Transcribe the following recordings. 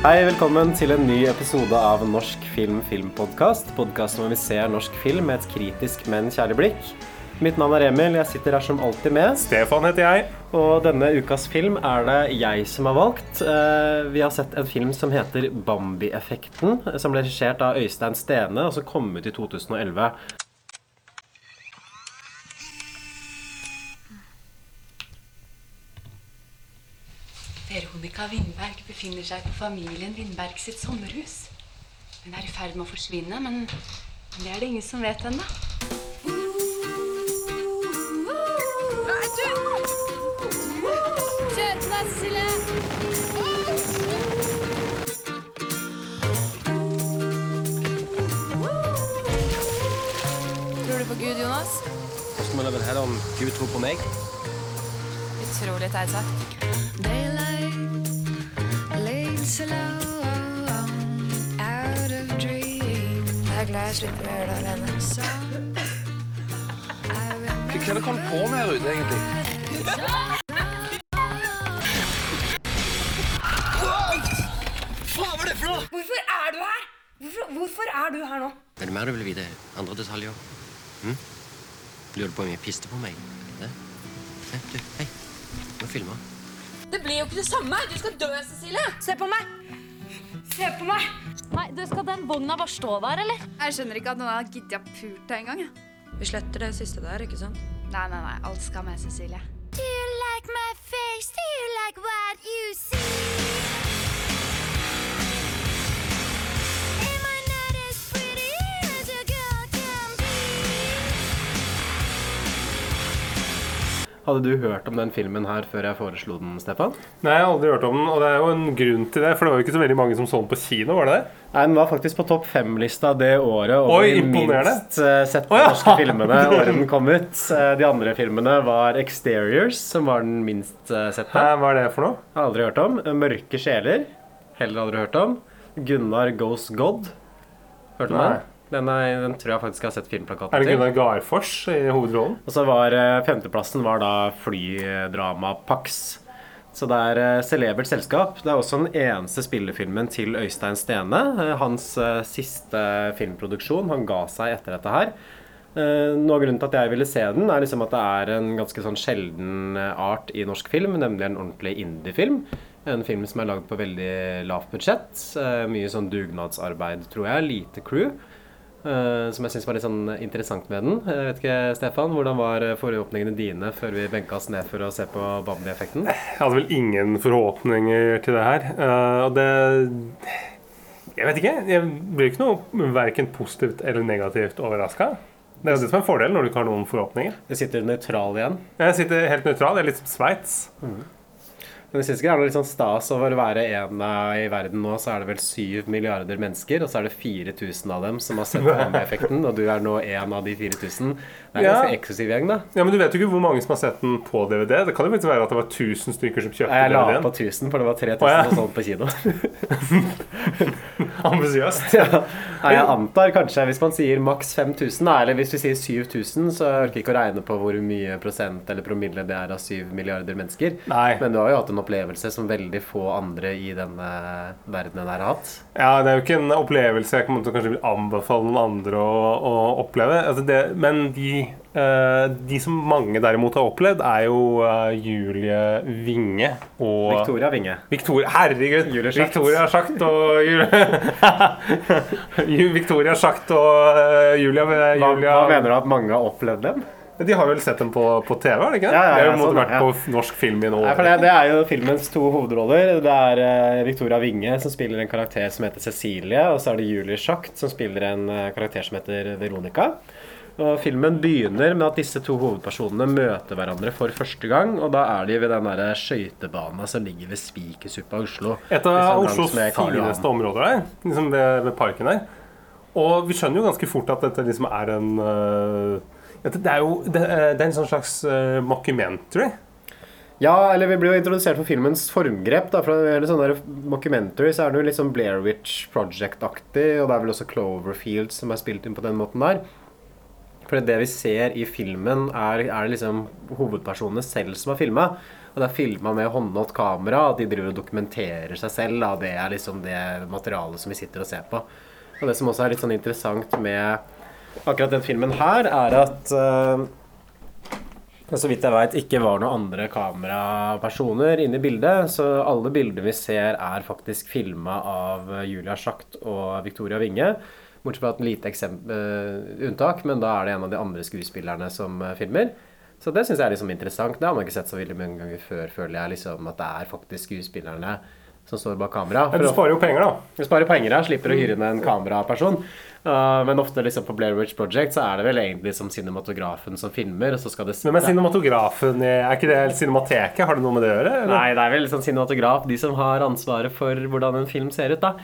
Hei, velkommen til en ny episode av Norsk film filmpodkast. Podkasten hvor vi ser norsk film med et kritisk, men kjærlig blikk. Mitt navn er Emil, jeg sitter her som alltid med. Stefan heter jeg. Og denne ukas film er det jeg som har valgt. Eh, Vi har sett en film som heter Bambi-effekten, som ble regissert av Øystein Stene, og som kom ut i 2011. Veronica Vindberg befinner seg på familien Vindberg sitt sommerhus. Hun er i ferd med å forsvinne, men det er det ingen som vet ennå. Kjør på deg, Cecilie. Tror du på Gud, Jonas? Spørsmålet er vel her om Gud tror på meg? Utrolig teit sagt. Jeg er glad jeg slipper å gjøre det alene. Hva er det på med her ute, egentlig? Hvorfor er du her? Hvorfor, hvorfor er du her nå? Er det mer du vil vite? Andre detaljer? Hm? Lurer på om jeg piste på meg? Det? Hei, du, hei. Nå filme. Det blir jo ikke det samme. Du skal dø, Cecilie. Se på meg. Se på meg. Nei, du Skal den vogna bare stå der, eller? Jeg skjønner ikke at noen har giddet å pult deg engang. Vi sletter det siste der, ikke sant? Nei, nei, nei. Alt skal med, Cecilie. Do you like my face? Do you like what you see? Hadde du hørt om den filmen her før jeg foreslo den, Stefan? Nei, jeg har aldri hørt om den, og det er jo en grunn til det. For det var jo ikke så veldig mange som så den på kino, var det det? Nei, Den var faktisk på topp fem-lista det året. Og Oi, de imponerende. minst sett sette Å, ja. norske filmene året den kom ut. Eh, de andre filmene var 'Exteriors', som var den minst uh, sette. Hæ, hva er det for noe? Har aldri hørt om. Eh, 'Mørke sjeler'. Heller aldri hørt om. 'Gunnar Goes God'. Hørte du om den? Den, er, den tror jeg faktisk jeg har sett filmplakaten til. Er det. Gunnar Garfors i hovedrollen? Og så var eh, femteplassen var da flydrama Pax. Så det er eh, celebert selskap. Det er også den eneste spillefilmen til Øystein Stene. Eh, Hans siste filmproduksjon. Han ga seg etter dette her. Noe av grunnen til at jeg ville se den, er liksom at det er en ganske sånn sjelden art i norsk film, nemlig en ordentlig indiefilm. En film som er lagd på veldig lavt budsjett. Mye sånn dugnadsarbeid, tror jeg. Lite crew. Eh, som jeg syns var litt sånn interessant med den. Jeg vet ikke, Stefan, Hvordan var eh, forhåpningene dine før vi benka oss ned for å se på Bambi-effekten? Jeg hadde vel ingen forhåpninger til det her. eh, og det Jeg vet ikke. Jeg blir ikke noe verken positivt eller negativt overraska. Det er jo det som er fordelen når du ikke har noen forhåpninger. Du sitter nøytral igjen. Jeg sitter helt nøytral. Jeg er litt som Sveits. Men jeg synes ikke det er noe litt sånn stas over å være en i verden nå, så er det vel syv milliarder mennesker, og så er det 4000 av dem som har sett Bambi-effekten, og du er nå en av de 4000. Det er en Ja. ganske eksklusiv gjeng, da. Ja, Men du vet jo ikke hvor mange som har sett den på DVD. Det kan jo faktisk være at det var 1000 stykker som kjøpte Jeg la DVD-en. på 1000, for det var 3000 Å, ja. som solgt på kino. Ambisiøst. ja. Nei, jeg antar kanskje hvis man sier maks 5000, da, eller hvis vi sier 7000, så jeg orker ikke å regne på hvor mye prosent eller promille det er av 7 milliarder mennesker. Nei. Men du har jo hatt en opplevelse som veldig få andre i denne verdenen her har hatt. Ja, det er jo ikke en opplevelse jeg kommer til å kanskje anbefale noen andre å, å oppleve. Altså det, men de, eh, de som mange derimot har opplevd, er jo eh, Julie Winge og Victoria Winge. Victoria, herregud! Julie Schacht. Victoria Schacht og Victoria Schacht og eh, Julia, Hva, Julia hva mener du at mange har opplevd dem? De har vel sett dem på, på TV, er Det ikke det? Ja, ja, ja, det har jo sånn, vært på norsk film i noen år. det, det er jo filmens to hovedroller. Det er uh, Victoria Winge som spiller en karakter som heter Cecilie, og så er det Julie Schacht som spiller en uh, karakter som heter Veronica. Og Filmen begynner med at disse to hovedpersonene møter hverandre for første gang. Og da er de ved den der skøytebanen som ligger ved Spikersuppa i Oslo. Et av Liksom Oslos fineste områder der, liksom ved, ved parken der. Og vi skjønner jo ganske fort at dette liksom er en uh, Det er jo det, er- det er en sånn slags uh, mockumentary. Ja, eller vi blir jo introdusert for filmens formgrep. da, for det gjelder sånn der Mockumentary så er det jo litt sånn Blair Witch Project-aktig, og det er vel også Cloverfield som er spilt inn på den måten der. For det vi ser i filmen, er, er det liksom hovedpersonene selv som har filma. Og det er filma med håndholdt kamera, at de driver og dokumenterer seg selv. Da. Det er liksom det materialet som vi sitter og ser på. Og det som også er litt sånn interessant med akkurat den filmen her, er at uh, så vidt jeg veit ikke var noen andre kamerapersoner inne i bildet. Så alle bildene vi ser, er faktisk filma av Julia Schacht og Victoria Winge. Bortsett fra et lite eh, unntak, men da er det en av de andre skuespillerne som eh, filmer. Så det syns jeg er liksom interessant. Det har man ikke sett så veldig mange ganger før, føler jeg. liksom At det er faktisk skuespillerne som står bak kamera. Ja, du sparer jo penger, da. du sparer penger her, slipper å hyre inn en kameraperson. Uh, men ofte liksom på Blair Witch Project så er det vel egentlig som cinematografen som filmer. Og så skal det Men men cinematografen Er ikke det Cinemateket? Har det noe med det å gjøre? eller? Nei, det er vel liksom cinematograf, de som har ansvaret for hvordan en film ser ut, da.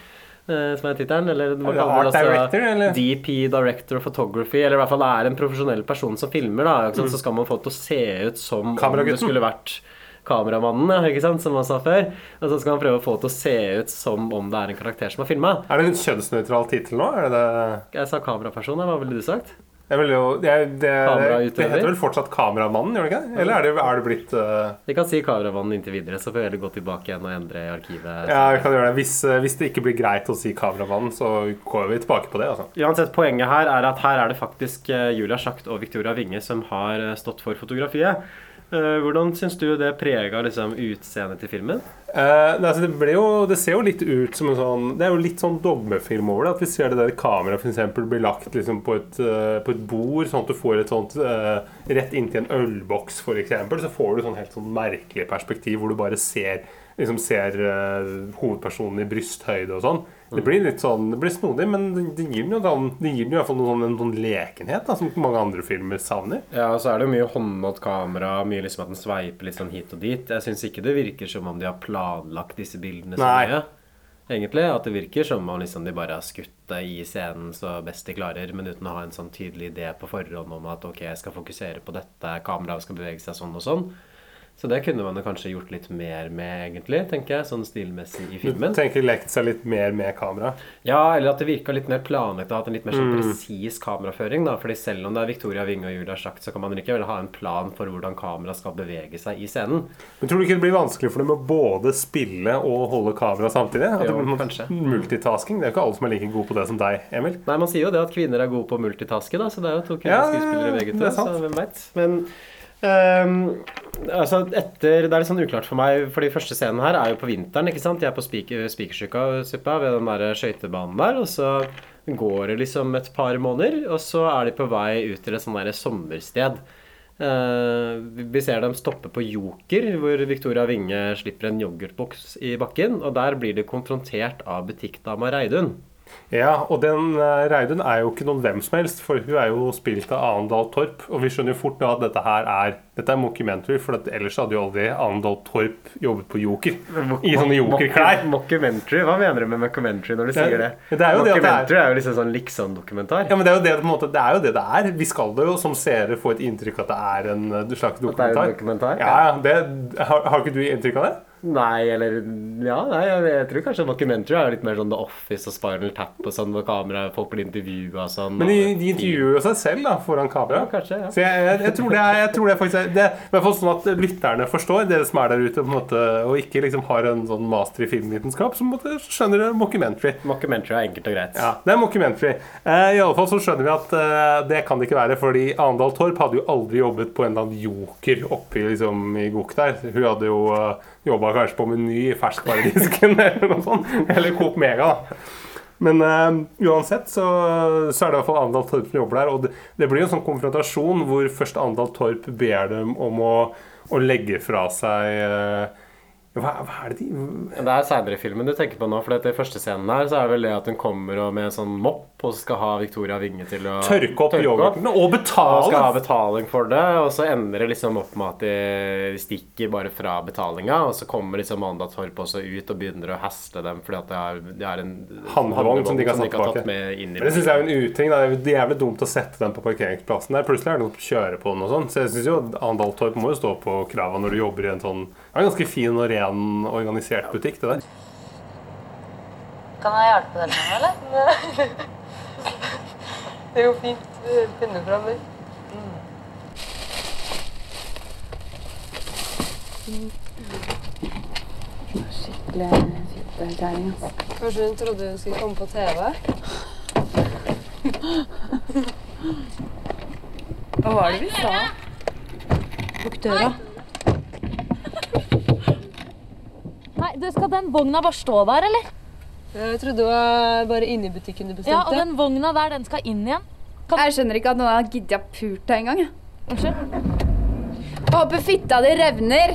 Eh, som er tittelen. Eller man Er kaller det også director, eller? DP, Director of Photography. Eller i hvert fall er en profesjonell person som filmer, da. Mm. Så skal man få det til å se ut som om det skulle vært kameramannen, ikke sant, som man sa før. Og så skal man prøve å få det til å se ut som om det er en karakter som har filma. Er det en kjønnsnøytral tittel nå? Det det Jeg sa kameraperson, hva ville du sagt? Vil jo, det, det, det, heter vel fortsatt Kameramannen, gjør det ikke? Eller er det, er det blitt øh, Vi kan si kameramannen inntil videre, så får vi heller gå tilbake igjen og endre i arkivet. Ja, vi kan gjøre det. Hvis, øh, hvis det ikke blir greit å si Kameramannen, så går vi tilbake på det. altså. Uansett, poenget her er at her er det faktisk eh, Julia Schacht og Victoria Winge som har eh, stått for fotografiet. Eh, Hvordan syns du det prega liksom, utseendet til filmen? Eh, altså det, jo, det ser jo litt ut som en sånn Det er jo litt sånn dogmefilm over det. At vi ser det der kameraet eksempel blir lagt liksom på, et, eh, på et bord, sånn at du får et sånt eh, Rett inntil en ølboks, eksempel, så får du sånn helt sånn merkelig perspektiv hvor du bare ser liksom ser eh, hovedpersonen i brysthøyde og sånn. Det blir litt sånn, det blir snodig, men det, gir den jo sånn, det gir den i hvert fall noen, en sånn lekenhet da, som mange andre filmer savner. Ja, og så er det jo mye håndmålt kamera, mye liksom at den sveiper litt sånn hit og dit. Jeg syns ikke det virker som om de har planlagt disse bildene så mye. Egentlig, At det virker som om liksom de bare har skutt det i scenen så best de klarer, men uten å ha en sånn tydelig idé på forhånd om at ok, jeg skal fokusere på dette, kameraet skal bevege seg sånn og sånn. Så det kunne man kanskje gjort litt mer med, egentlig, tenker jeg, sånn stilmessig i Du filmen. tenker lekt seg litt mer med kamera. Ja, eller at det virka litt mer planlagt hatt en litt mer sånn Mm. presis kameraføring. da, fordi selv om det er Victoria Winge og Julia Schacht, så kan man likevel ha en plan for hvordan kameraet skal bevege seg i scenen. Men tror du ikke det blir vanskelig for dem å både spille og holde kamera samtidig? At Jo, det blir kanskje. Multitasking. Det er jo ikke alle som er like gode på det som deg, Emil. Nei, man sier jo det at kvinner er gode på å multitaske, da, så det er jo to Ja, kvinnelige skuespillere begge to. Men ehm, altså etter Det er litt sånn uklart for meg, for de første scenene her er jo på vinteren, ikke sant? De er på Spiker- Spikersuppa ved den der skøytebanen der, og så går det liksom et par måneder, og så er de på vei ut til et sånn der sommersted. Uh, vi ser dem stoppe på Joker, hvor Victoria Winge slipper en yoghurtboks i bakken. Og der blir de konfrontert av butikkdama Reidun. Ja, og den eh, Reidun er jo ikke noen hvem som helst, for hun er jo spilt av Arendal Torp. Og vi skjønner jo fort nå at dette her er Dette er mockumentary, for ellers hadde jo aldri Arendal Torp jobbet på Joker. I sånne Joker-klær. Mockumentary? Hva mener du med mockumentary når du Det er- sier det? det er jo det det mockumentary er jo liksom sånn liksom-dokumentar. Ja, men det er, jo det, måte, det er jo det det er. Vi skal da jo som seere få et inntrykk at det er en slags slags At det er dokumentar. en dokumentar? Ja, ja, det, har, har ikke du inntrykk av det? Nei, eller Ja, nei, jeg, jeg tror kanskje mockumentary er litt mer sånn The Office og Spinal Tap og sånn, hvor kameraet folk blir intervjua og sånn. Men de, de intervjuer jo seg selv da, foran kamera. Ja, kanskje, ja. Så jeg, jeg, jeg, tror det er, jeg tror det faktisk er- det er, i hvert fall sånn at lytterne forstår, dere som er der ute, på en måte, og ikke liksom har en sånn master i filmvitenskap, så måte skjønner dere mockumentary. Mockumentary er enkelt og greit. Ja, det er mockumentary. Eh, I alle fall så skjønner vi at eh, det kan det ikke være, fordi Arendal Torp hadde jo aldri jobbet på en eller annen joker oppi liksom, i Gok der. Hun hadde jo eh, jobba kanskje på Meny i ferskvaredisken eller noe sånt. Eller Coop Mega, da. Men uh, uansett så, så er det i hvert fall Andal Torp som jobber der. Og det, det blir en sånn konfrontasjon hvor først Andal Torp ber dem om å, å legge fra seg uh, Hva, hva er det de Det er seinere i filmen du tenker på nå. For i første scenen her så er det vel det at hun kommer og med en sånn mopp og så skal ha Victoria Vinge til å Tørke opp yoghurten og betale. Og skal ha betaling for det, og så ender det liksom opp med at de stikker bare fra betalinga. Og så kommer liksom Amanda Torp også ut og begynner å hasle dem fordi at det er, det er en Handlevogn som de ikke har som satt tilbake. tatt med inn i Men det synes jeg er en uting. Det er jævlig dumt å sette den på parkeringsplassen der. Plutselig er det noen som kjører på den og sånn. Så jeg synes jo Andal Torp må jo stå på krava når du jobber i en sånn Det er en ganske fin og ren organisert butikk, det der. Kan jeg hjelpe dere med noe, eller? det går fint. Finne fram det. Skikkelig fittekjerring. Kanskje hun trodde hun skulle komme på TV? Hva var det vi sa? Lukk døra. Nei, du, Skal den vogna bare stå der, eller? Jeg trodde det var bare inne i butikken du bestemte. Ja, og den vogna der, den skal inn igjen. Jeg skjønner ikke at noen har giddet å pult deg engang. Unnskyld? Håper fitta di revner.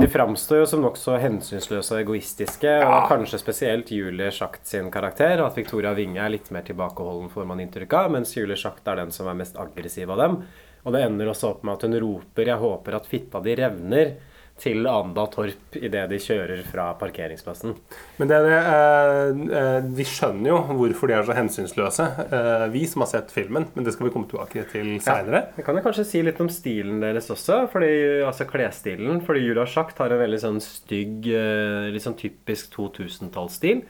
De framstår jo som nokså hensynsløse og egoistiske, og kanskje spesielt Julie Schacht sin karakter. og At Victoria Winge er litt mer tilbakeholden, får man inntrykk av, mens Julie Schacht er den som er mest aggressiv av dem. Og det ender også opp med at hun roper 'Jeg håper at fitta di revner' til Anda Torp idet de kjører fra parkeringsplassen. Men det det, eh, eh, vi skjønner jo hvorfor de er så hensynsløse, eh, vi som har sett filmen. Men det skal vi komme tilbake til seinere. Vi kan jo kanskje si litt om stilen deres også, fordi, altså klesstilen. Fordi Julia Schacht har en veldig sånn stygg, litt sånn typisk 2000-tallsstil.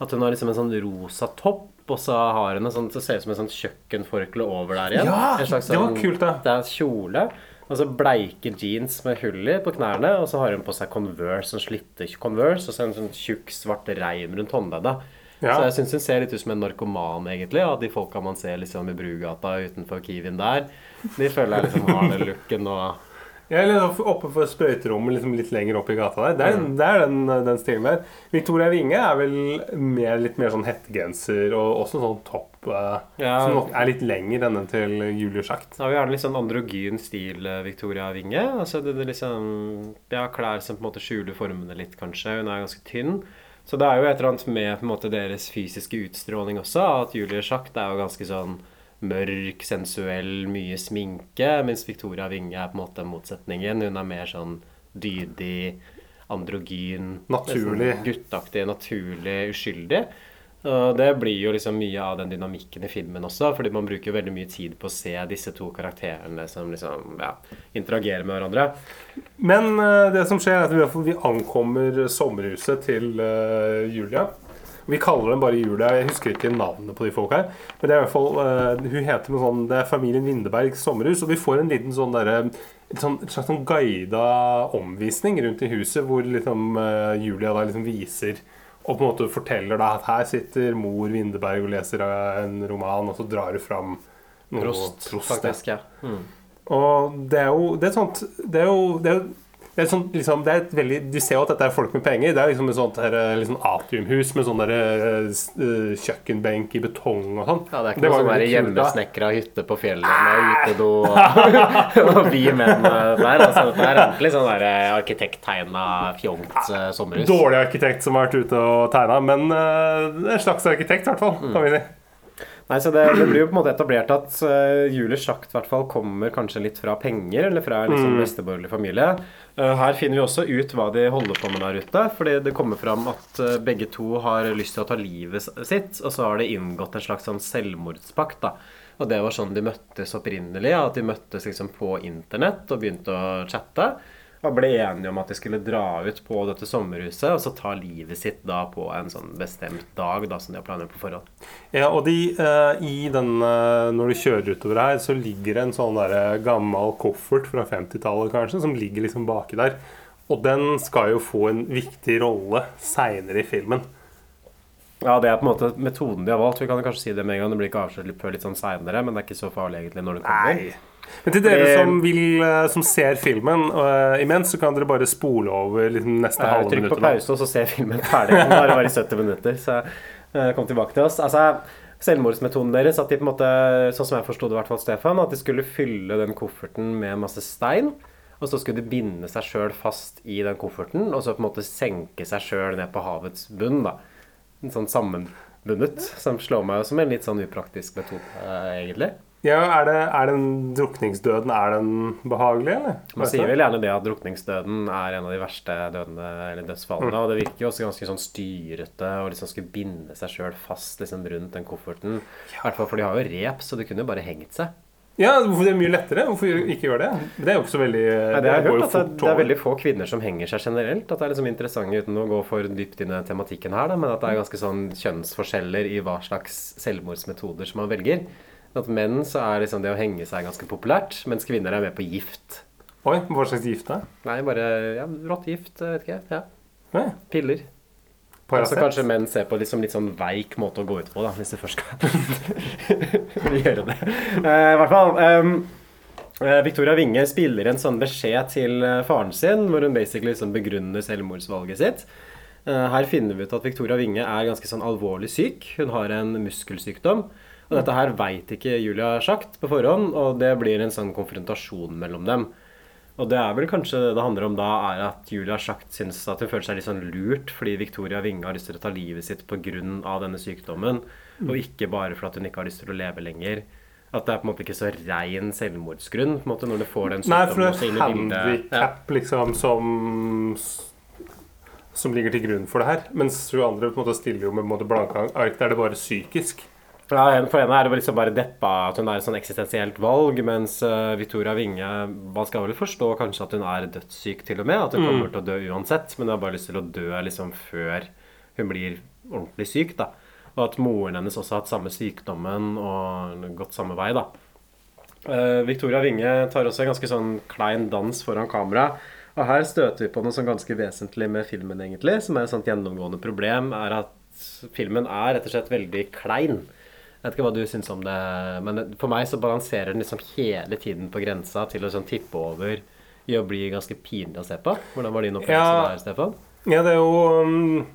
At hun har liksom en sånn rosa topp, og så har hun en sånn, så ser ut som en sånn kjøkkenforkle over der igjen. Ja, slags det var sånn- kult, da. Det er kjole. Og så bleike jeans med hull i på knærne, og så har hun på seg Converse, sånn slitte Converse, og så en sånn tjukk, svart reim rundt håndleddet. Ja. Så jeg syns hun ser litt ut som en narkoman, egentlig. Og de folka man ser liksom i Brugata utenfor Kiwien der, de føler jeg liksom har den looken og Jeg er litt oppe for sprøyterommet liksom litt lenger opp i gata der. Det er, det er den, den stilen der. Victoria Winge er vel mer, litt mer sånn hettegenser og også sånn topp eh, Ja. som nok er litt lenger enn den til Julie Schacht. Har vi gjerne litt sånn androgyn stil, eh, Victoria Winge. Altså det, det liksom Ja, klær som på en måte skjuler formene litt, kanskje. Hun er ganske tynn. Så det er jo et eller annet med på en måte deres fysiske utstråling også, at Julie Schacht er jo ganske sånn mørk, sensuell, mye sminke, mens Victoria Winge er på en måte motsetningen. Hun er mer sånn dydig, androgyn, Naturlig. guttaktig, naturlig, uskyldig. Og det blir jo liksom mye av den dynamikken i filmen også, fordi man bruker veldig mye tid på å se disse to karakterene som liksom, ja, interagerer med hverandre. Men eh, det som skjer, er at vi ankommer sommerhuset til eh, Julia. Vi kaller dem bare Julia. Jeg husker ikke navnet på de folk her. Men det er i hvert fall, uh, hun heter noe sånn Det er familien Windeberg sommerhus. Og vi får en liten sånn derre et sånn, slags sånn guida omvisning rundt i huset, hvor liksom uh, Julia da liksom viser og på en måte forteller da at her sitter mor Windeberg og leser eh, en roman, og så drar hun fram noe Prost, prost faktisk. Ja. Mm. Og det er jo Det er sånt Det er jo det er, det er sånn, liksom, det er et veldig, Du ser jo at dette er folk med penger. Det er liksom et sånt her, liksom atriumhus med sånn eh, kjøkkenbenk i betong og sånn. Ja, det er ikke Det noe sånn da. hjemmesnekra hytte på fjellet med utedo og, og vi menn der. Altså, det er ordentlig sånn der arkitekttegna, fjongt eh, sommerhus. Dårlig arkitekt som har vært ute og tegna, men uh, en slags arkitekt, i hvert fall. Mm. Vi si. Nei, så det, det blir jo på en måte etablert at uh, Julie Schacht hvert fall kommer kanskje litt fra penger, eller fra en liksom, Mm. besteborgerlig familie. Eh, her finner vi også ut hva de holder på med der ute, fordi det kommer fram at eh, begge to har lyst til å ta livet sitt, og så har de inngått en slags sånn selvmordspakt. da. Og det var sånn de møttes opprinnelig, at de møttes liksom på internett og begynte å chatte. Og ble enige om at de skulle dra ut på dette sommerhuset og så ta livet sitt da på en sånn bestemt dag da som de har planlagt på forhånd. Ja, og de, eh, i den, eh, når du kjører utover her, så ligger det en sånn der gammel koffert fra 50-tallet kanskje, som ligger liksom baki der. Og den skal jo få en viktig rolle seinere i filmen. Ja, det er på en måte metoden de har valgt. Vi kan kanskje si det med en gang. Det blir ikke avslørt før litt sånn seinere, men det er ikke så farlig egentlig når det kommer. Nei. Men til dere som, vil, eh, som ser filmen uh, imens, så kan dere bare spole over liksom, neste Eh, halve Trykk på pause, og så ser filmen ferdig. Den varer bare i 70 minutter. Så uh, kom tilbake til oss. Altså, selvmordsmetoden deres. At de på en måte, sånn som jeg forsto det, i Stefan, at de skulle fylle den kofferten med masse stein. Og så skulle de binde seg sjøl fast i den kofferten, og så på en måte senke seg sjøl ned på havets bunn. da. En sånn sammenbundet, som slår meg som en litt sånn upraktisk metode, egentlig. Ja, er, det, er den drukningsdøden er den behagelig, eller? Man sier vel gjerne det at drukningsdøden er en av de verste dødene, eller dødsfallene. Mm. Og det virker jo også ganske sånn styrete og liksom skulle binde seg sjøl fast liksom rundt den kofferten. I hvert fall for de har jo rep, så det kunne jo bare hengt seg. Ja, hvorfor det er mye lettere? Hvorfor ikke gjøre det? Det er jo ikke så veldig Nei, det har hørt det, det er veldig få kvinner som henger seg generelt. At det er liksom interessant uten å gå for dypt inn i tematikken her, da, men at det er ganske sånn kjønnsforskjeller i hva slags selvmordsmetoder som man velger. At menn så er liksom det å henge seg ganske populært, mens kvinner er med på gift. Oi, hva slags gift da? Nei, bare ja, råttgift, vet ikke. Ja. Nei. Piller. Paracet? Altså kanskje menn ser på liksom litt sånn veik måte å gå ut på, da, hvis du først skal gjøre det. Eh, I hvert fall. eh, Victoria Winge spiller en sånn beskjed til eh, faren sin, hvor hun basically liksom begrunner selvmordsvalget sitt. Eh, her finner vi ut at Victoria Winge er ganske sånn alvorlig syk. Hun har en muskelsykdom. Og dette her veit ikke Julia Schacht på forhånd, og det blir en sånn konfrontasjon mellom dem. Og det er vel kanskje det det handler om da, er at Julia Schacht syns at hun føler seg litt sånn lurt fordi Victoria Winge har lyst til å ta livet sitt pga. denne sykdommen, Mm. og ikke bare fordi hun ikke har lyst til å leve lenger. At det er på en måte ikke så rein selvmordsgrunn på en måte når du får den sykdommen Nei, for det er bildet. Ja. liksom som som ligger til grunn for det her. Mens hun andre på en måte stiller jo med blanke ark. Der er det bare psykisk. Ja, For henne er det liksom bare deppa at hun er et sånn eksistensielt valg, mens uh, Victoria Winge Man skal vel forstå kanskje at hun er dødssyk, til og med. At hun Mm. kommer til å dø uansett, men hun har bare lyst til å dø liksom før hun blir ordentlig syk. da Og at moren hennes også har hatt samme sykdommen og gått samme vei. da Uh, Victoria Winge tar også en ganske sånn klein dans foran kamera. Og her støter vi på noe sånn ganske vesentlig med filmen, egentlig. Som er et sånt gjennomgående problem, er at filmen er rett og slett veldig klein. Jeg vet ikke hva du syns om det, men for meg så balanserer den liksom hele tiden på grensa til å sånn tippe over i å bli ganske pinlig å se på. Hvordan var din opplevelse Ja. der, Stefan? Ja, det er jo um,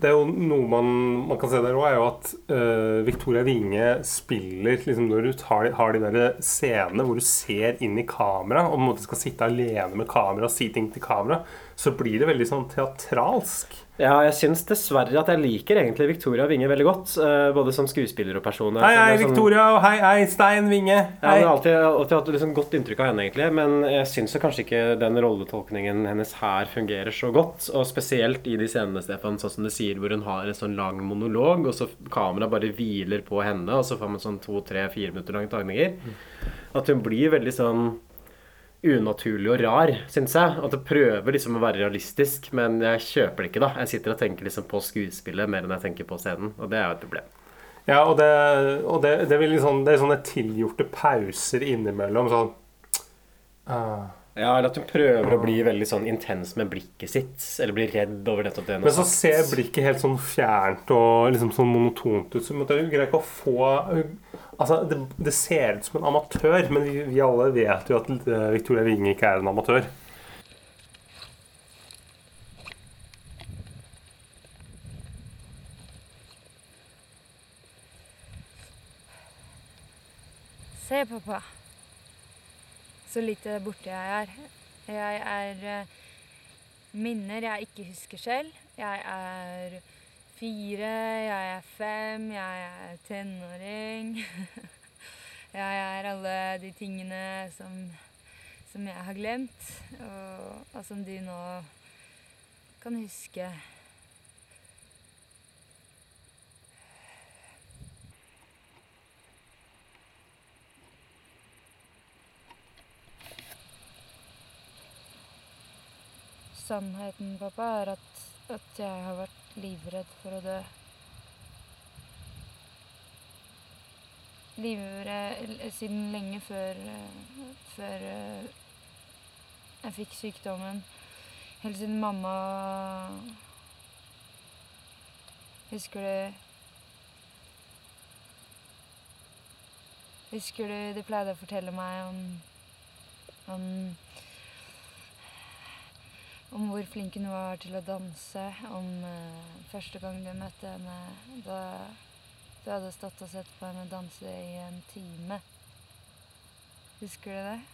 Det er jo noe man, man kan se der òg, er jo at uh, Victoria Winge spiller liksom Når du tar, har de der scenene hvor du ser inn i kamera, og på en måte skal sitte alene med kamera og si ting til kamera, så blir det veldig sånn teatralsk. Ja, jeg syns dessverre at jeg liker egentlig Victoria Winge veldig godt. eh, Både som skuespiller og person. Hei, hei, sånn- Victoria, og hei, hei, Stein Winge. Ja, Hei. jeg har alltid, alltid hatt liksom godt inntrykk av henne, egentlig. Men jeg syns kanskje ikke den rolletolkningen hennes her fungerer så godt. Og spesielt i de scenene, Stefan, sånn som du sier, hvor hun har en sånn lang monolog, og så kameraet bare hviler på henne, og så får man sånn to, tre, fire minutter lange tagninger. At hun blir veldig sånn unaturlig og rar, syns jeg. At det prøver liksom å være realistisk, men jeg kjøper det ikke, da. Jeg sitter og tenker liksom på skuespillet mer enn jeg tenker på scenen, og det er jo et problem. Ja, og det, og det, det, sånn, det er sånne tilgjorte pauser innimellom. Sånn ah. Ja, eller at hun prøver å bli veldig sånn intens med blikket sitt, eller blir redd over dette. det Men så sagt. ser blikket helt sånn fjernt og liksom sånn monotont ut. Så hun greier ikke å få Altså, det, det ser ut som en amatør, men vi, vi alle vet jo at eh, Victoria Winge ikke er en amatør. Se, pappa. Så lite borte jeg er. Jeg er eh, minner jeg ikke husker selv. Jeg er fire, jeg er fem, jeg er tenåring. Jeg er alle de tingene som, som jeg har glemt, og, og som du nå kan huske. Sannheten, pappa, er at, at jeg har vært livredd for å dø. Livredd siden lenge før, før eh, jeg fikk sykdommen. Helt siden mamma Husker du Husker du de pleide å fortelle meg om om om hvor flink hun var til å danse, om uh, første gang du møtte henne da, Du hadde stått og sett på henne danse i en time. Husker du det?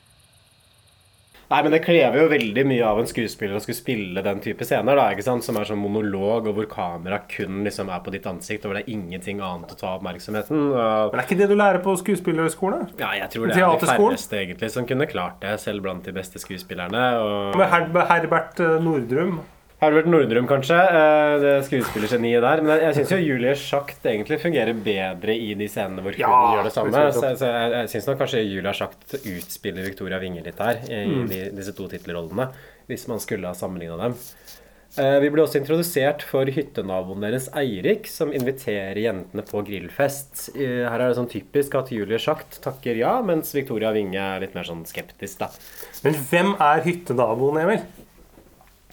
Nei, men det krever jo veldig mye av en skuespiller å skulle spille den type scener, da, ikke sant? som er sånn monolog, og hvor kamera kun liksom er på ditt ansikt, og hvor det er ingenting annet å ta oppmerksomheten. Og... Men er ikke det du lærer på skuespillerhøgskolen? Ja, jeg tror det er de færreste egentlig som kunne klart det, selv blant de beste skuespillerne. Og... Med Herbert eh, Nordrum. Herbert Nordrum, kanskje. eh, Det skuespillergeniet der. Men jeg syns jo Julie Schacht egentlig fungerer bedre i de scenene hvor hun Ja, gjør det samme. så jeg, jeg syns nok kanskje Julia Schacht utspiller Victoria Winge litt her, i Mm. de, disse to tittelrollene. Hvis man skulle ha sammenligna dem. Eh, Vi ble også introdusert for hyttenaboen deres Eirik, som inviterer jentene på grillfest. Eh, Her er det sånn typisk at Julie Schacht takker ja, mens Victoria Winge er litt mer sånn skeptisk, da. Men hvem er hyttenaboen, Emil?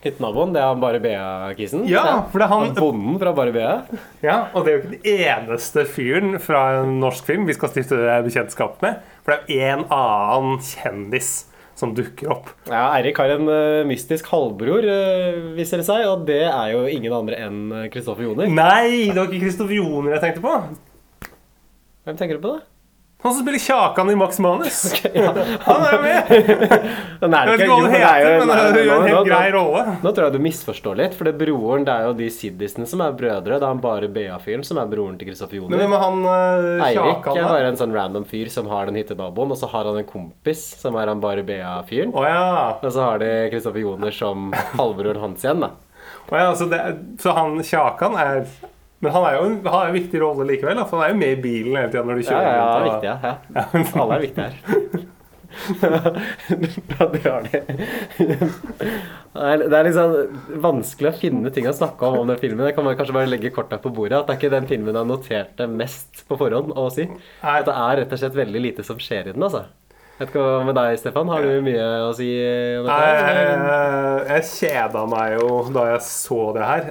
Hyttenaboen, det er han Bare Bea-kisen? Ja, for det er han Bonden fra Bare Bea? Ja, og det er jo ikke den eneste fyren fra en norsk film vi skal stifte bekjentskap med. For det er jo en annen kjendis som dukker opp. Ja, Eirik har en uh, mystisk halvbror, uh, viser det seg, og det er jo ingen andre enn Kristoffer Joner. Nei, det var ikke Kristoffer Joner jeg tenkte på. Hvem tenker du på, da? Han som spiller Kjakan i Max Manus. Ja. Han er jo med! Den er Jeg vet ikke- hva han det er heter, men det er jo en helt grei rolle. Nå tror jeg du misforstår litt, for det broren det er jo de siddisene som er brødre. Det er han bare BA-fyren som er broren til Kristoffer Joner. Men han uh, Eirik er bare en sånn random fyr som har den hyttenaboen, og så har han en kompis som er han bare BA-fyren. Å ja. Og så har de Kristoffer Joner som halvbroren hans igjen, da. Oh, ja så, det, så han Kjakan er Men han jo en, har en viktig rolle likevel. For han er jo med i bilen hele tida når de Ja, kjører ja, ja, viktig, ja. ja. Alle er viktige her. Drar de. Det er, det er sånn vanskelig å finne ting å snakke om om den filmen. Jeg kan man kanskje bare legge korta på bordet. At det er ikke den filmen jeg noterte mest på forhånd å si. At det er rett og slett veldig lite som skjer i den, altså. Vet ikke hva med deg, Stefan? Har du mye å si om dette? Nei, jeg, jeg kjeda meg jo da jeg så det her.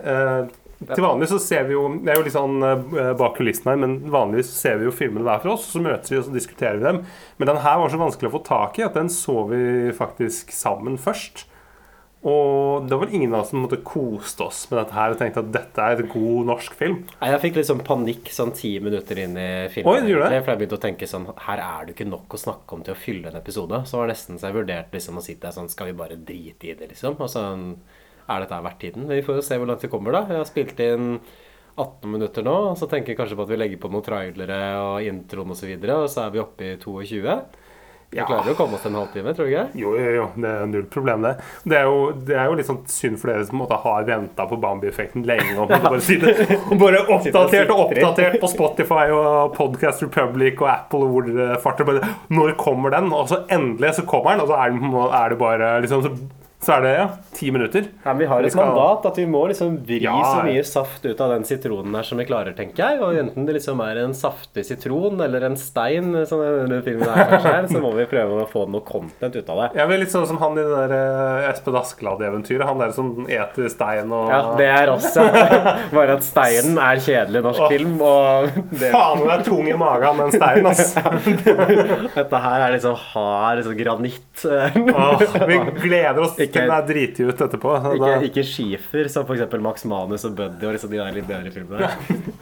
Til vanlig så ser vi jo Det er jo litt sånn eh, bak kulissene her, men vanligvis ser vi jo filmene hver for oss, så møtes vi og så diskuterer vi dem. Men den her var så vanskelig å få tak i at den så vi faktisk sammen først. Og det var vel ingen av oss som måtte koste oss med dette her og tenkte at dette er et god norsk film. Nei, Jeg fikk litt sånn panikk sånn ti minutter inn i filmen. Oi, gjorde det? For jeg begynte å tenke sånn Her er det ikke nok å snakke om til å fylle en episode. Så var det nesten så jeg vurderte liksom å sitte der sånn Skal vi bare drite i det, liksom? Og sånn Er dette verdt tiden? Vi får jo se hvor langt vi kommer, da. Jeg har spilt inn 18 minutter nå, og så tenker jeg kanskje på at vi legger på noen trailere og introen osv., og, så videre, og så er vi oppe i 22. Vi Ja. klarer jo å komme oss til en halvtime, tror du ikke? Jo, jo, jo, det er null problem, det. Det er jo, det er jo litt sånn synd for dere som måtte ha venta på Bambi-effekten lenge. Og bare sitte og bare oppdatert og oppdatert på Spotify og Podcast Republic og Apple og hvor dere farter. Når kommer den? Og så endelig så kommer den, og så er, den, er det bare liksom så, så er det ja, ti minutter. Ja, men vi har Vi et skal- mandat at vi må liksom vri Ja, så mye saft ut av den sitronen her som vi klarer, tenker jeg. Og enten det liksom er en saftig sitron eller en stein, som denne filmen her kanskje er, så må vi prøve å få noe content ut av det. Jeg er litt sånn som han i det der eh, Espen Askeladd-eventyret. Han der som eter stein og Ja, det er oss, ja. Bare at steinen er kjedelig norsk Åh. film, og det, Faen, den er tung i magen, den steinen, ass. dette her er liksom hard liksom granitt. Åh, vi gleder oss Ikke- den er driti ut etterpå. Ikke, ikke skifer, som f.eks. Max Manus og Buddy og liksom de der litt bedre filmene.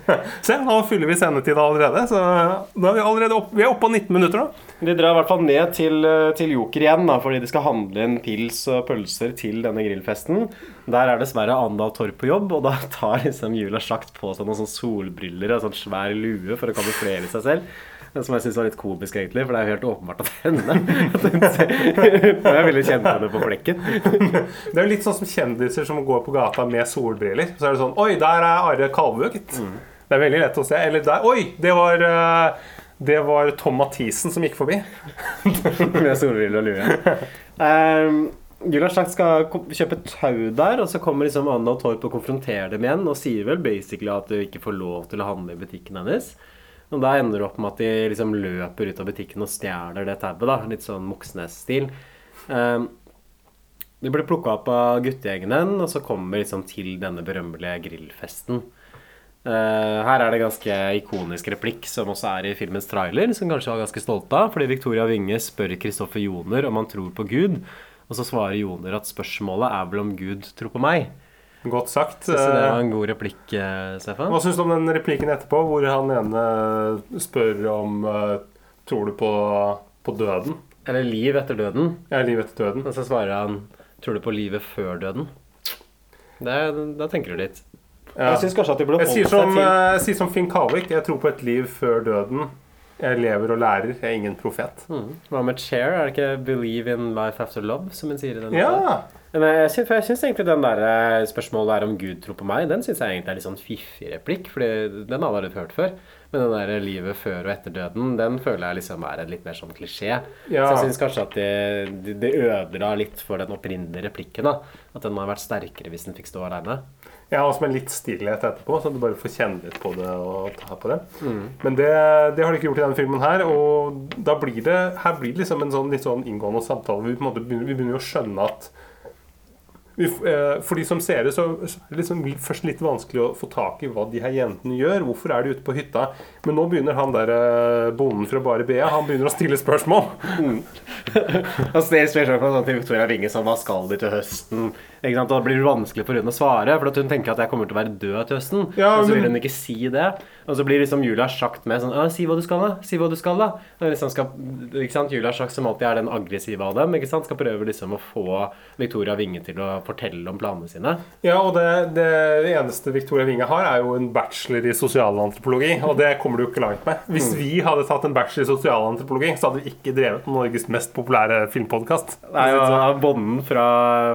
Se, nå fyller vi sendetida allerede. Så da er vi allerede opp, vi er oppe på 19 minutter da. De drar i hvert fall ned til, eh, til Joker igjen, da, fordi de skal handle inn pils og pølser til denne grillfesten. Der er dessverre Andal Torp på jobb, og da tar liksom Julia Sjakt på seg noen sånne solbriller og sånn svær lue for å kamuflere seg selv. Som jeg syns var litt komisk, egentlig, for det er jo helt åpenbart at det hun Og Jeg ville kjenne henne på flekken. Det er jo litt sånn som kjendiser som går på gata med solbriller. Så er det sånn Oi, der er Are Kalvø, gitt. Det er veldig lett å se. Eller der Oi, det var eh, det var Tom Mathisen som gikk forbi. Med solbriller og lue. Um, Jula Slakt skal kjøpe tau der, og så kommer liksom Anna og Torp og konfronterer dem igjen og sier vel basically at du ikke får lov til å handle i butikken hennes. Og da ender det opp med at de liksom løper ut av butikken og stjeler det tauet. da, Litt sånn Moxnes-stil. Um, de blir plukka opp av guttegjengen den, og så kommer liksom til denne berømmelige grillfesten. Uh, her er det ganske ikonisk replikk som også er i filmens trailer, som kanskje var ganske stolte av. Fordi Victoria Winge spør Kristoffer Joner om han tror på Gud, og så svarer Joner at spørsmålet er vel om Gud tror på meg. Godt sagt. Syns du det var en god replikk, eh, Stefan? Hva syns du om den replikken etterpå, hvor han ene spør om eh, Tror du på, på døden? Eller liv etter døden. Ja, liv etter døden. Og så svarer han Tror du på livet før døden? Er- da tenker du litt. Ja. Jeg syns kanskje at de burde holdt seg som, til eh, jeg sier som Finn Kavik. Jeg tror på et liv før døden. Jeg lever og lærer. Jeg er ingen profet. Mm. Med Cher? Er det ikke 'Believe in life after love', som hun sier i den? Ja. Men jeg syns, for jeg syns egentlig den der eh, spørsmålet der om Gud tror på meg, den syns jeg egentlig er litt sånn fiffig replikk, Fordi den har jeg aldri hørt før. Men den der livet før og etter døden, den føler jeg liksom er en litt mer sånn klisjé. Ja. Så jeg syns kanskje at det, det, det ødela litt for den opprinnelige replikken. da At den hadde vært sterkere hvis den fikk stå aleine. Jeg har også med litt stillhet etterpå, så du bare får kjenne litt på det og ta på det. Mm. Men det, det har de ikke gjort i denne filmen her. Og da blir det her blir det liksom en sånn litt sånn inngående samtale. Vi, måte vi begynner jo å skjønne at vi, eh, for de som ser det, så så er det liksom først litt vanskelig å få tak i hva de her jentene gjør. Hvorfor er de ute på hytta? Men nå begynner han der eh, bonden fra Bare Bea Han begynner å stille spørsmål. Mm. han stiller spørsmål sånn til Victoria Ringe sånn Hva skal de til høsten? Og Da blir det vanskelig for hun å svare, for hun tenker at jeg kommer til å være død til høsten. Ja, og så vil hun ikke si det. Og så blir liksom Julia Schacht med sånn «Ah, Si hva du skal, da. Si hva du skal, da. Liksom skal, ikke sant? Julia Schacht, som alltid er den aggressive av dem, ikke sant? skal prøve liksom å få Victoria Winge til å fortelle om planene sine. Ja, og det, det eneste Victoria Winge har, er jo en bachelor i sosialantropologi. Og det kommer du jo ikke langt med. Hvis Mm. vi hadde tatt en bachelor i sosialantropologi, så hadde vi ikke drevet Norges mest populære filmpodkast. Det er jo Bonden fra,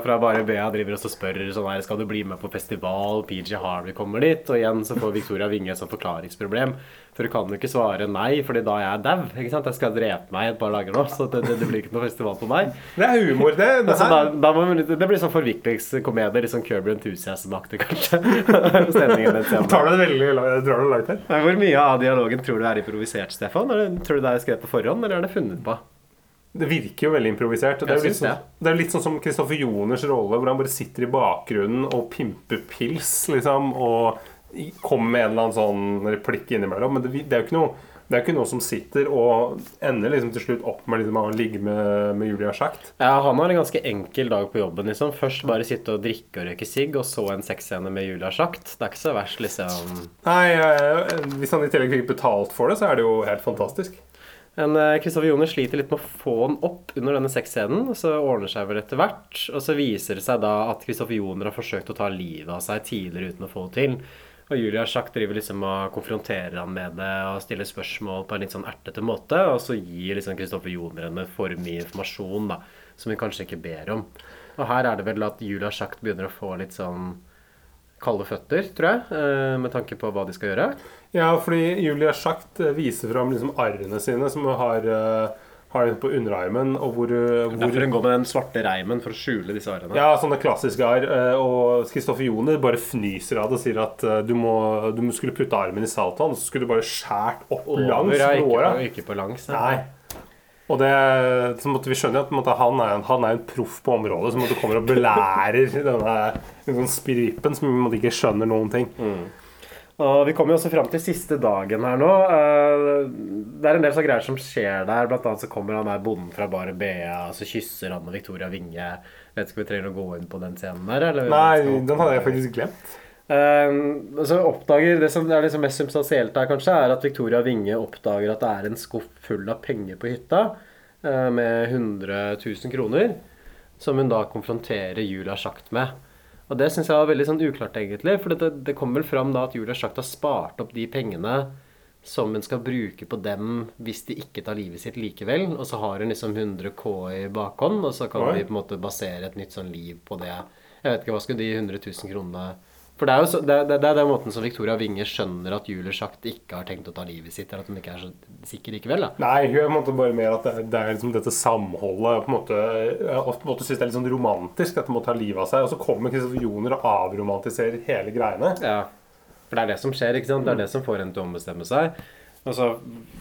fra Bare Bea driver og spør sånn her Skal du bli med på festival? PG Harvey kommer dit. Og igjen så får Victoria Winge et sånt forklaringsproblem. For hun kan jo ikke svare nei, Fordi da er jeg dau. ikke sant? Jeg skal drepe meg et par dager nå. Så det, det, det blir ikke noe festival på meg. Det er humor, det. det Altså, da, da må, det blir sånn forviklingskomedie. Litt sånn Kirby Enthusiasm-aktig, kanskje. Stemningen den. Tar du det veldig drar du langt her? Hvor mye av dialogen tror du er improvisert, Stefan? Eller tror du det er skrevet på forhånd, eller er det funnet på? Det virker jo veldig improvisert. Det er, jo sånn, det er jo litt sånn som Kristoffer Joners rolle, hvor han bare sitter i bakgrunnen og pimper pils, liksom, og kommer med en eller annen sånn replikk innimellom. Men det, det er jo ikke noe det er ikke noe som sitter og ender liksom til slutt opp med liksom å ligge med, med Julia Schacht. Ja, Han har en ganske enkel dag på jobben. liksom Først bare sitte og drikke og røyke sigg, og så en sexscene med Julia Schacht. Det er ikke så verst, liksom. Nei, eh, Hvis han i tillegg fikk betalt for det, så er det jo helt fantastisk. Men Kristoffer Joner sliter litt med å få den opp under denne sexscenen. Så ordner seg vel etter hvert. Og så viser det seg da at Kristoffer Joner har forsøkt å ta livet av seg tidligere uten å få det til. Og Julia Schacht driver liksom og konfronterer han med det og stiller spørsmål på en litt sånn ertete måte. Og så gir liksom Kristoffer Joner henne for mye informasjon da, som hun kanskje ikke ber om. Og her er det vel at Julia Schacht begynner å få litt sånn kalde føtter, tror jeg, eh, med tanke på hva de skal gjøre. Ja, fordi Julia Schacht eh, viser fram liksom arrene sine, som hun har, eh, har på underarmen, og hvor, hvor Derfor hun går med den svarte reimen for å skjule disse arrene. Ja, sånne klassiske arr. eh, Og Kristoffer Joner bare fnyser av det og sier at du, må, du skulle putte armen i saltvann, så skulle du bare skjært opp langs ja, ikke ikke på langs. Nei. Og det, så måtte vi skjønne at han, er en, han er en proff på området som kommer og belærer denne liksom, spirippen som vi ikke skjønner noen ting. Og Vi kommer jo også fram til siste dagen her nå. Eh, Det er en del sånne greier som skjer der. Blant annet så kommer han der bonden fra Bare Bea, så kysser han og Victoria Winge. Vet ikke om vi trenger å gå inn på den scenen der? Eller? Nei, den hadde jeg faktisk glemt. Um, og så oppdager Det som er liksom mest substansielt her, kanskje, er at Victoria Winge oppdager at det er en skuff full av penger på hytta, uh, med 100 000 kroner, som hun da konfronterer Julia Schacht med. Og det syns jeg var veldig sånn uklart, egentlig. For det, det kommer vel fram da at Julia Schacht har spart opp de pengene som hun skal bruke på dem hvis de ikke tar livet sitt likevel. Og så har hun liksom 100 K i bakhånd, og så kan Oi. vi på en måte basere et nytt sånn liv på det. Jeg vet ikke, hva skulle de 100 000 kronene For det er jo så, det, det, det er den måten som Victoria Winge skjønner at Julie Schacht ikke har tenkt å ta livet sitt, eller at hun ikke er så sikker likevel. da. Nei, hun er på en måte bare mer at det, det er liksom dette samholdet på en måte, Jeg på en måte synes det er litt sånn romantisk, dette med å ta livet av seg. Og så kommer Kristoffer Joner og avromantiserer hele greiene. Ja, for det er det som skjer, ikke sant? Det er det som får henne til å ombestemme seg. Og så,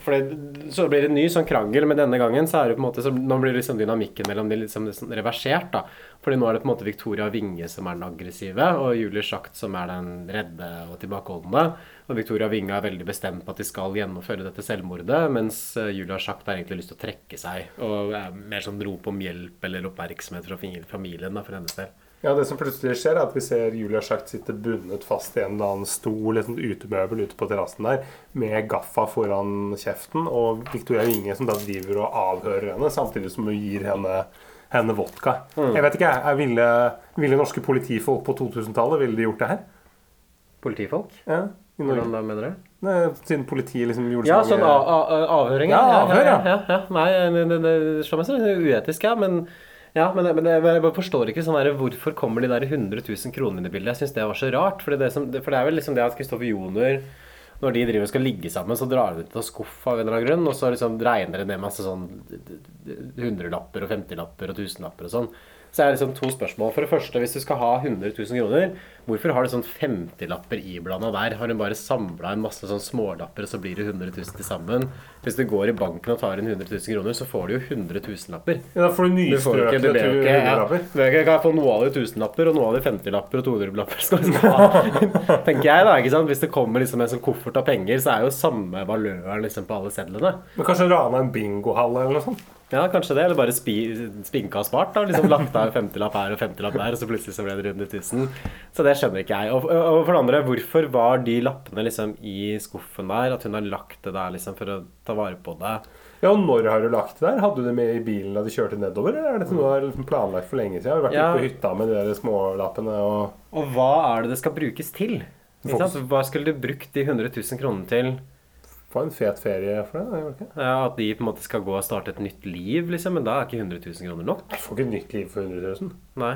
for det, så blir det en ny sånn krangel, men denne gangen så er det på en måte så, Nå blir liksom dynamikken mellom de liksom, sånn reversert, da. Fordi nå er det på en måte Victoria Winge som er den aggressive, og Julie Schacht som er den redde og tilbakeholdne. Og Victoria Winge er veldig bestemt på at de skal gjennomføre dette selvmordet, mens eh, Julia Schacht har egentlig lyst til å trekke seg og er mer sånn rop om hjelp eller oppmerksomhet fra familien, da, for hennes del. Ja, Det som plutselig skjer, er at vi ser Julia Schacht sitte bundet fast i en eller annen stol, et utemøbel ute på terrassen der, med gaffa foran kjeften, og Victoria Winge som da driver og avhører henne, samtidig som hun gir henne, henne vodka. Mm. Jeg vet ikke, jeg. Ville, ville norske politifolk på 2000-tallet ville de gjort det her? Politifolk? Ja, i Norge. Hvordan da, mener du? Nei, siden politiet liksom gjorde Ja, så sånn mange- Ja, sånn a- avhøring. Ja, avhør, ja. ja. ja, ja. Nei, det, det, det som uetisk, ja. Men, ja, men, men jeg bare forstår ikke sånn der, hvorfor kommer de der 100 000 kronene i bildet. Jeg syns det var så rart. For det, som, for det er vel liksom det at Kristoffer Joner når de driver og skal ligge sammen, så drar de til skuff av en eller annen grunn, og så liksom regner det ned masse sånn hundrelapper og femtilapper og tusenlapper og sånn. Så er det liksom to spørsmål. For det første, hvis du skal ha 100 000 kroner, hvorfor har du sånn 50-lapper iblanda der? Har hun bare samla en masse sånn smålapper, og så blir det 100 000 til sammen? Hvis du går i banken og tar inn 100 000 kroner, så får du jo 100 000-lapper. Ja, da får du nystrøkne ikke, ja, du Kan jeg få noe av de lapper, og noe av de lapper, og 200-lapper? skal vi ha? Tenker jeg da, ikke sant? Hvis det kommer liksom en sånn koffert av penger, så er jo samme valøren liksom på alle sedlene. Men kanskje rana en bingohall eller noe sånt? Ja, kanskje det. Eller bare spi, spinka og spart. da, liksom Lagt av en femtilapp her og femtilapp der, og så plutselig så ble det runde 1000. Så det skjønner ikke jeg. Og, og for det andre, hvorfor var de lappene liksom i skuffen der? At hun har lagt det der liksom for å ta vare på det? Ja, og Når har du lagt det der? Hadde du det med i bilen da de kjørte nedover? Eller er dette noe du har liksom planlagt for lenge siden? Har du vært Ja. på hytta med de der smålappene og Og hva er det det skal brukes til? Hva skulle du brukt de 100 000 kronene til? Få en fet ferie for det? det ikke? Ja, At de på en måte skal gå og starte et nytt liv, liksom? Men da er ikke 100 000 kroner nok. Jeg får ikke et nytt liv for 100 000. Nei.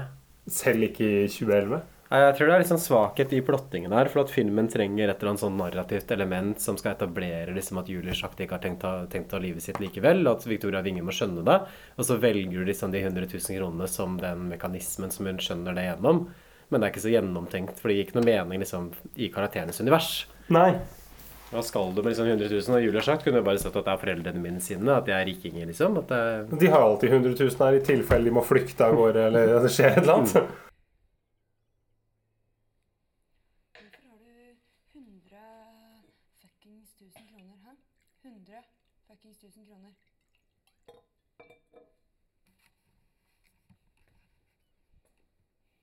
Selv ikke i 2011. Nei, Jeg tror det er sånn svakhet i plottingen her. For at filmen trenger et eller annet sånn narrativt element som skal etablere liksom at Julie Schacht ikke har tenkt å, tenkt å ha livet sitt likevel. At Victoria Winge må skjønne det. Og så velger du liksom de 100 000 kronene som den mekanismen som hun skjønner det gjennom. Men det er ikke så gjennomtenkt, for det gir ikke noe mening liksom i karakterenes univers. Nei. Hva skal du med liksom 100 000? Og Julie har sagt, kunne jo bare sett at det er foreldrene mine sine, at de er rikinger, liksom. At det, De har alltid 100 000 her i tilfelle de må flykte av gårde eller det skjer et eller annet. Hvorfor har du 100 fuckings 1000 kroner, hæ? 100 fuckings 1000 kroner.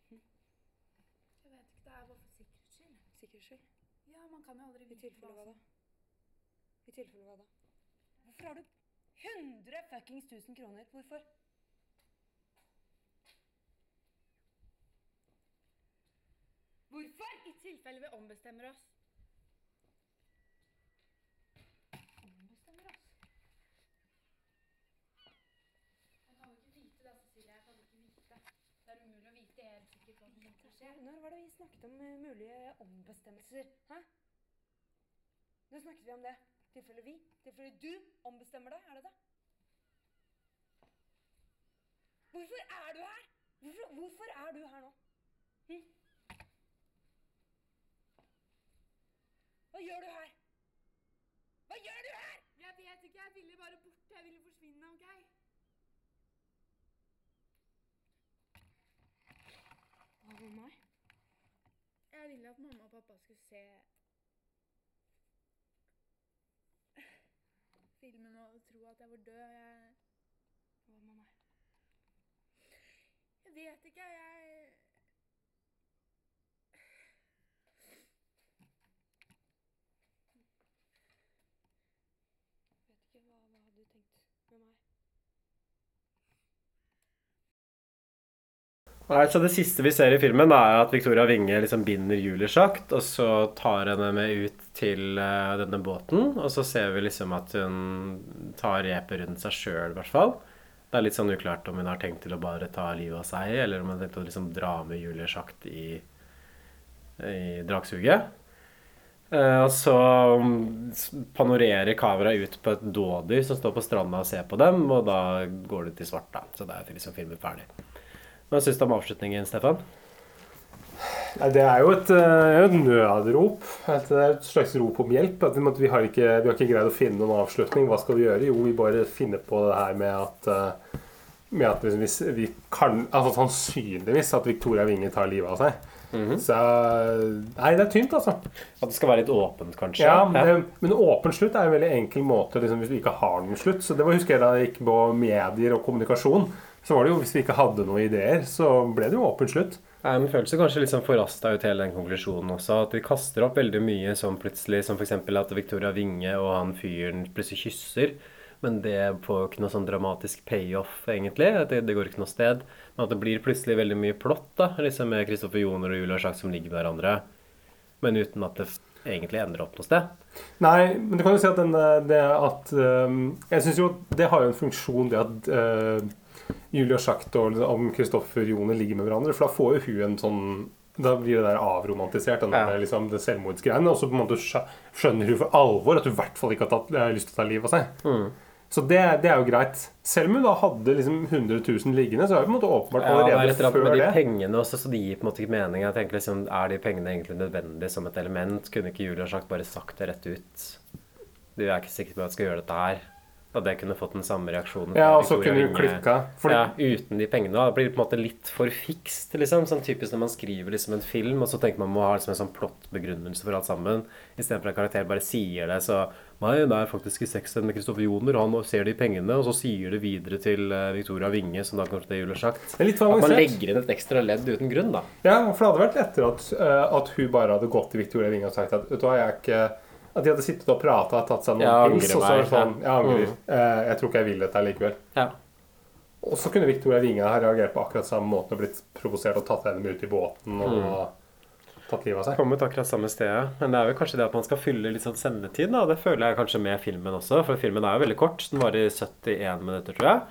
Jeg vet ikke, det er bare for sikkerhets skyld. Ja, man kan jo aldri I tilfelle hva da? I tilfelle hva da? Hvorfor har du 100 fuckings 1000 kroner? Hvorfor? Hvorfor? I tilfelle vi ombestemmer oss. Ombestemmer oss? Jeg kan jo ikke vite det, Cecilie. Jeg kan jo ikke vite det. Det er umulig å vite helt sikkert skje. Når var det vi snakket om eh, mulige ombestemmelser? Hæ? Nå snakket vi om det? Tilfelle vi? Tilfelle du ombestemmer deg? Er det det? Hvorfor er du her? Hvorfor, hvorfor er du her nå? Hm? Hva gjør du her? Hva gjør du her? Jeg vet ikke, jeg ville bare bort. Jeg ville forsvinne, OK? Hva med meg? Jeg ville at mamma og pappa skulle se filmen og tro at jeg var død. Jeg Hva med meg? Jeg vet ikke, jeg Vet ikke. Hva, hva hadde du tenkt med meg? Nei, så Det siste vi ser i filmen, er at Victoria Winge liksom binder Julie sjakt, og så tar henne med ut til eh, denne båten. Og så ser vi liksom at hun tar repet rundt seg sjøl, i hvert fall. Det er litt sånn uklart om hun har tenkt til å bare ta livet av seg, eller om hun har tenkt å liksom dra med Julie sjakt i, i dragsuget. Eh, og så mm, panorerer kameraet ut på et dådyr som står på stranda og ser på dem, og da går det til svart, da. Så da er liksom filmen ferdig. Hva syns du om avslutningen, Stefan? Det er jo et, eh, et nødrop. Et, det et slags rop om hjelp. At vi, har ikke, vi har ikke greid å finne noen avslutning. Hva skal vi gjøre? Jo, vi bare finner på det her med at eh, med at hvis- vi kan Altså sannsynligvis at Victoria Winge tar livet av seg. Så Nei, det er tynt, altså. At det skal være litt åpent, kanskje? Ja, det, Men åpen slutt er en veldig enkel måte liksom, hvis du ikke har noen slutt. Så det var, husker jeg da jeg gikk på medier og kommunikasjon. Så var det jo, Hvis vi ikke hadde noen ideer, så ble det jo åpen slutt. Nei, men føles kanskje litt sånn forrasta ut hele den konklusjonen også. At vi kaster opp veldig mye sånn plutselig, som f.eks. at Victoria Winge og han fyren plutselig kysser. Men det får ikke noe sånn dramatisk payoff, egentlig. Det, det går ikke noe sted. Men at det blir plutselig veldig mye plott, da. Liksom med Kristoffer Joner og Julia Schack som ligger med hverandre. Men uten at det egentlig ender opp noe sted. Nei, men du kan jo si at den, eh, det at eh, Jeg syns jo det har jo en funksjon, det at uh, Julia Schacht og om Kristoffer Joner ligger med hverandre. For da får jo hun en sånn Da blir det der avromantisert, den der, liksom, det selvmordsgreiene. Og så på en måte skjønner hun for alvor at hun i hvert fall ikke har tatt, eh, lyst til å ta livet av seg. Så det, det er jo greit. Selv om hun da hadde liksom 100 000 liggende, så er det på en måte åpenbart Ja, det er allerede et eller annet før med de det. pengene også, så det gir på en måte ikke mening. Jeg tenker liksom, Er de pengene egentlig nødvendige som et element? Kunne ikke Julia sagt bare sagt det rett ut? Du er ikke sikker på at jeg skal gjøre dette her. At jeg kunne fått den samme reaksjonen. Ja, og så kunne Winge. klikka. Fordi- Ja, uten de pengene. Da blir på en måte litt for fikst. liksom. Sånn typisk når man skriver liksom en film, og så tenker man må ha liksom en sånn plottbegrunnelse for alt sammen. Istedenfor at karakter bare sier det. Så nei, det er faktisk i sexen med Kristoffer Joner, han ser de pengene, og så sier det videre til eh, Victoria Winge, som da kommer til det litt At man legger inn et ekstra ledd uten grunn, da. Ja, for det hadde vært lettere at, eh, at hun bare hadde gått til Victoria Winge og sagt at vet du hva, jeg er ikke At de hadde sittet og prata, tatt seg noen Ja, pils, og så var det sånn. Jeg angrer. Mm. Eh, jeg tror ikke jeg vil dette likevel. Ja. Og så kunne Victoria Winge ha reagert på akkurat samme måten og blitt provosert og tatt henne med ut i båten og Mm. tatt livet av seg. Kommet akkurat samme sted. Men det er jo kanskje det at man skal fylle litt sånn sendetid. da. Det føler jeg kanskje med filmen også, for filmen er jo veldig kort. Den varer 71 minutter, tror jeg.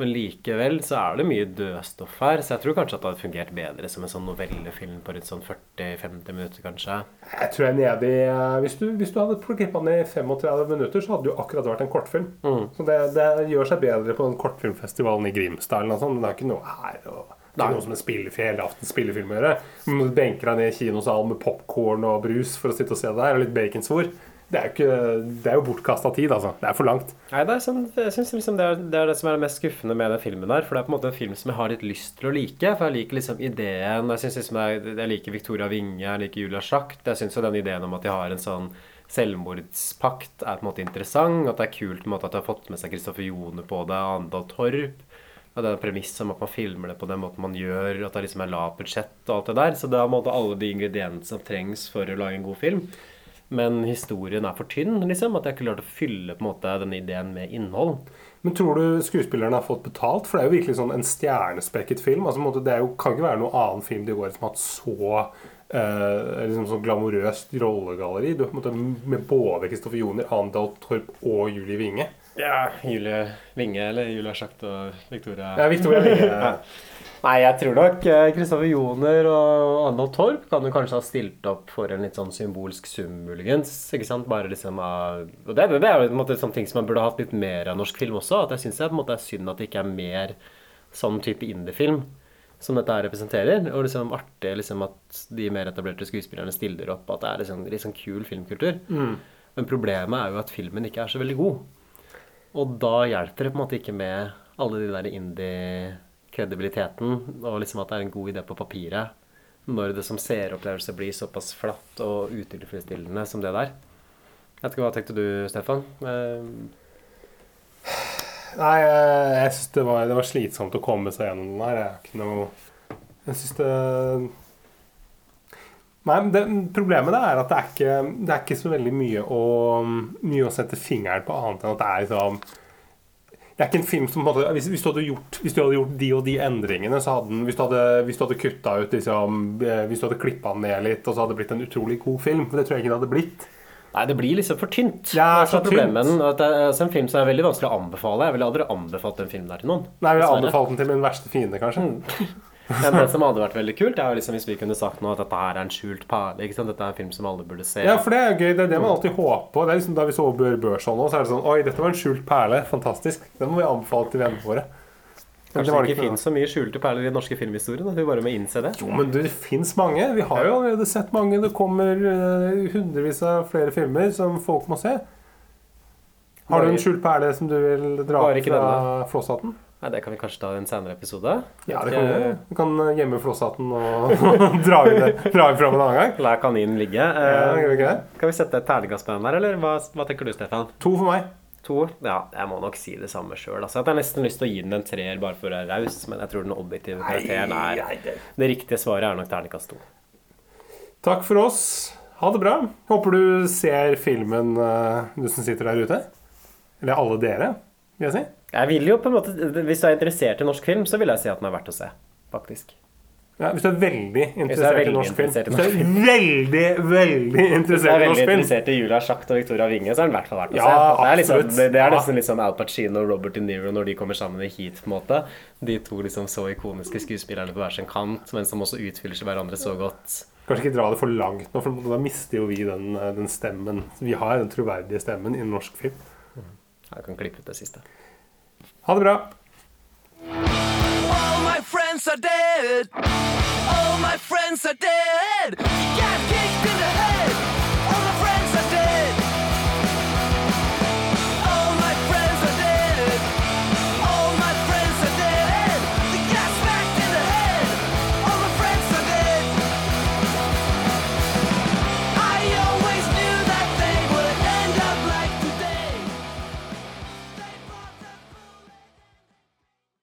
Men likevel så er det mye dødstoff her, så jeg tror kanskje at det hadde fungert bedre som en sånn novellefilm på rundt sånn 40-50 minutter, kanskje. Jeg tror jeg er nede i eh, Hvis du, hvis du hadde klippa ned i 35 minutter, så hadde det jo akkurat vært en kortfilm. Mm. Så det, det gjør seg bedre på den kortfilmfestivalen i Grimstad eller noe sånt. Men det er ikke noe her. Og det er noe som en spillefilm, helaftens spillefilm å gjøre. Du benker deg ned i kinosalen med popkorn og brus for å sitte og se det der, og litt baconsvor. Det er jo, ikke, jo bortkasta tid, altså. Det er for langt. Nei, det er sånn, jeg synes liksom det, det er det som er det mest skuffende med den filmen der. For det er på en måte en film som jeg har litt lyst til å like. For jeg liker liksom ideen. Jeg liksom er, jeg liker Victoria Winge, jeg liker Julia Schacht. Jeg syns jo den ideen om at de har en sånn selvmordspakt er på en måte interessant. At det er kult på en måte at de har fått med seg Kristoffer Jone på det, Andal Torp. Og det er premisset om at man filmer det på den måten man gjør, at det liksom er lavt budsjett og alt det der. Så det er på en måte alle de ingrediensene som trengs for å lage en god film. Men historien er for tynn, liksom. At jeg ikke klarte å fylle på en måte denne ideen med innhold. Men tror du skuespillerne har fått betalt? For det er jo virkelig sånn en stjernespekket film. Altså, det er jo, kan ikke være noen annen film de året som har hatt så eh, liksom sånn glamorøst rollegalleri. Du har på en måte med både Kristoffer Joner, Andal Torp og Julie Winge. Ja, Julie Winge eller Julia Schacht og Victoria Ja, Victoria Winge. Nei, jeg tror nok eh, Kristoffer Joner og Arnold Torp kan jo kanskje ha stilt opp for en litt sånn symbolsk sum, muligens. Ikke sant? Bare liksom av Og det, det er jo på en måte sånne ting som man burde hatt litt mer av norsk film også. At jeg syns det er synd at det ikke er mer sånn type indiefilm som dette her representerer. Og liksom artig liksom at de mer etablerte skuespillerne stiller opp. At det er liksom, litt sånn kul filmkultur. Mm. Men problemet er jo at filmen ikke er så veldig god. Og da hjelper det på en måte ikke med alle de der indie-kredibiliteten, og liksom at det er en god idé på papiret, når det som seeropplevelse blir såpass flatt og utilfredsstillende som det der. Jeg vet ikke, Hva tenkte du, Stefan? Eh, Nei, jeg, jeg syns det, det var slitsomt å komme seg gjennom den her. Jeg er noe Jeg syns det Nei, det, Problemet er at det er, ikke, det er ikke så veldig mye å, mye å sette fingeren på, annet enn at det er liksom det er ikke en film som måte, hvis, hvis, du gjort, hvis du hadde gjort de og de endringene den, Hvis du hadde, hvis du hadde kutta ut liksom, eh, Hvis du hadde klippa den ned litt, og så hadde det blitt en utrolig god film. Det tror jeg ikke det hadde blitt. Nei, det blir liksom for tynt. Ja, det er så problemet tynt. At det er altså en film som er veldig vanskelig å anbefale. Jeg ville aldri anbefalt den filmen der til noen. Nei, Jeg ville anbefalt den til min verste fiende, kanskje. Men det som hadde vært veldig kult, er jo liksom hvis vi kunne sagt nå at dette her er en skjult perle. ikke sant? Dette er en film som alle burde se. Ja, for det er jo gøy. Det er det man alltid håper på. Det er liksom Da vi så Bør Børson nå, så er det sånn Oi, dette var en skjult perle. Fantastisk. Den må vi anbefale til vennene våre. Kanskje det det ikke finnes så mye skjulte perler i den norske filmhistorien. At vi bare må innse det. Jo, men det fins mange. Vi har jo allerede sett mange. Det kommer eh, hundrevis av flere filmer som folk må se. Har du en skjult perle som du vil dra fra Flosshatten? Nei, Det kan vi kanskje ta i en senere episode. Ja, det kan vi gjøre. Vi kan eh, gjemme Flosshatten og dra inn fram en annen gang. La kaninen ligge. Ja, Eh, vi? Kan vi sette et terningkast på den der, eller hva, hva tenker du, Stefan? To for meg. To? Ja, jeg må nok si det samme sjøl. Altså, jeg har nesten lyst til å gi den en treer bare for å være raus, men jeg tror den objektive karakteren er Det riktige svaret er nok terningkast to. Takk for oss. Ha det bra. Håper du ser filmen, eh, du som sitter der ute. Eller alle dere, vil jeg si. Jeg vil jo på en måte Hvis du er interessert i norsk film, så vil jeg si at den er verdt å se. Faktisk. Ja, hvis du er veldig interessert, er interessert i veldig norsk film. interessert i Hvis du norsk er veldig, veldig, film Hvis du er veldig interessert i Julia Schacht og Victoria Winge, så er den i hvert fall verdt å Ja, se. Det er, liksom, det, det er nesten litt sånn Al Pacino og Robert De Niro når de kommer sammen i Heat, på en måte. De to liksom så ikoniske skuespillerne på hver sin kant, men som også utfyller seg hverandre så godt. Kanskje ikke dra det for langt nå, for da mister jo vi den, eh, den stemmen. Vi har den troverdige stemmen i norsk film. Jeg kan klippe ut det siste. Ha det bra. All my friends are dead. All my friends are dead. You got kicked in the head.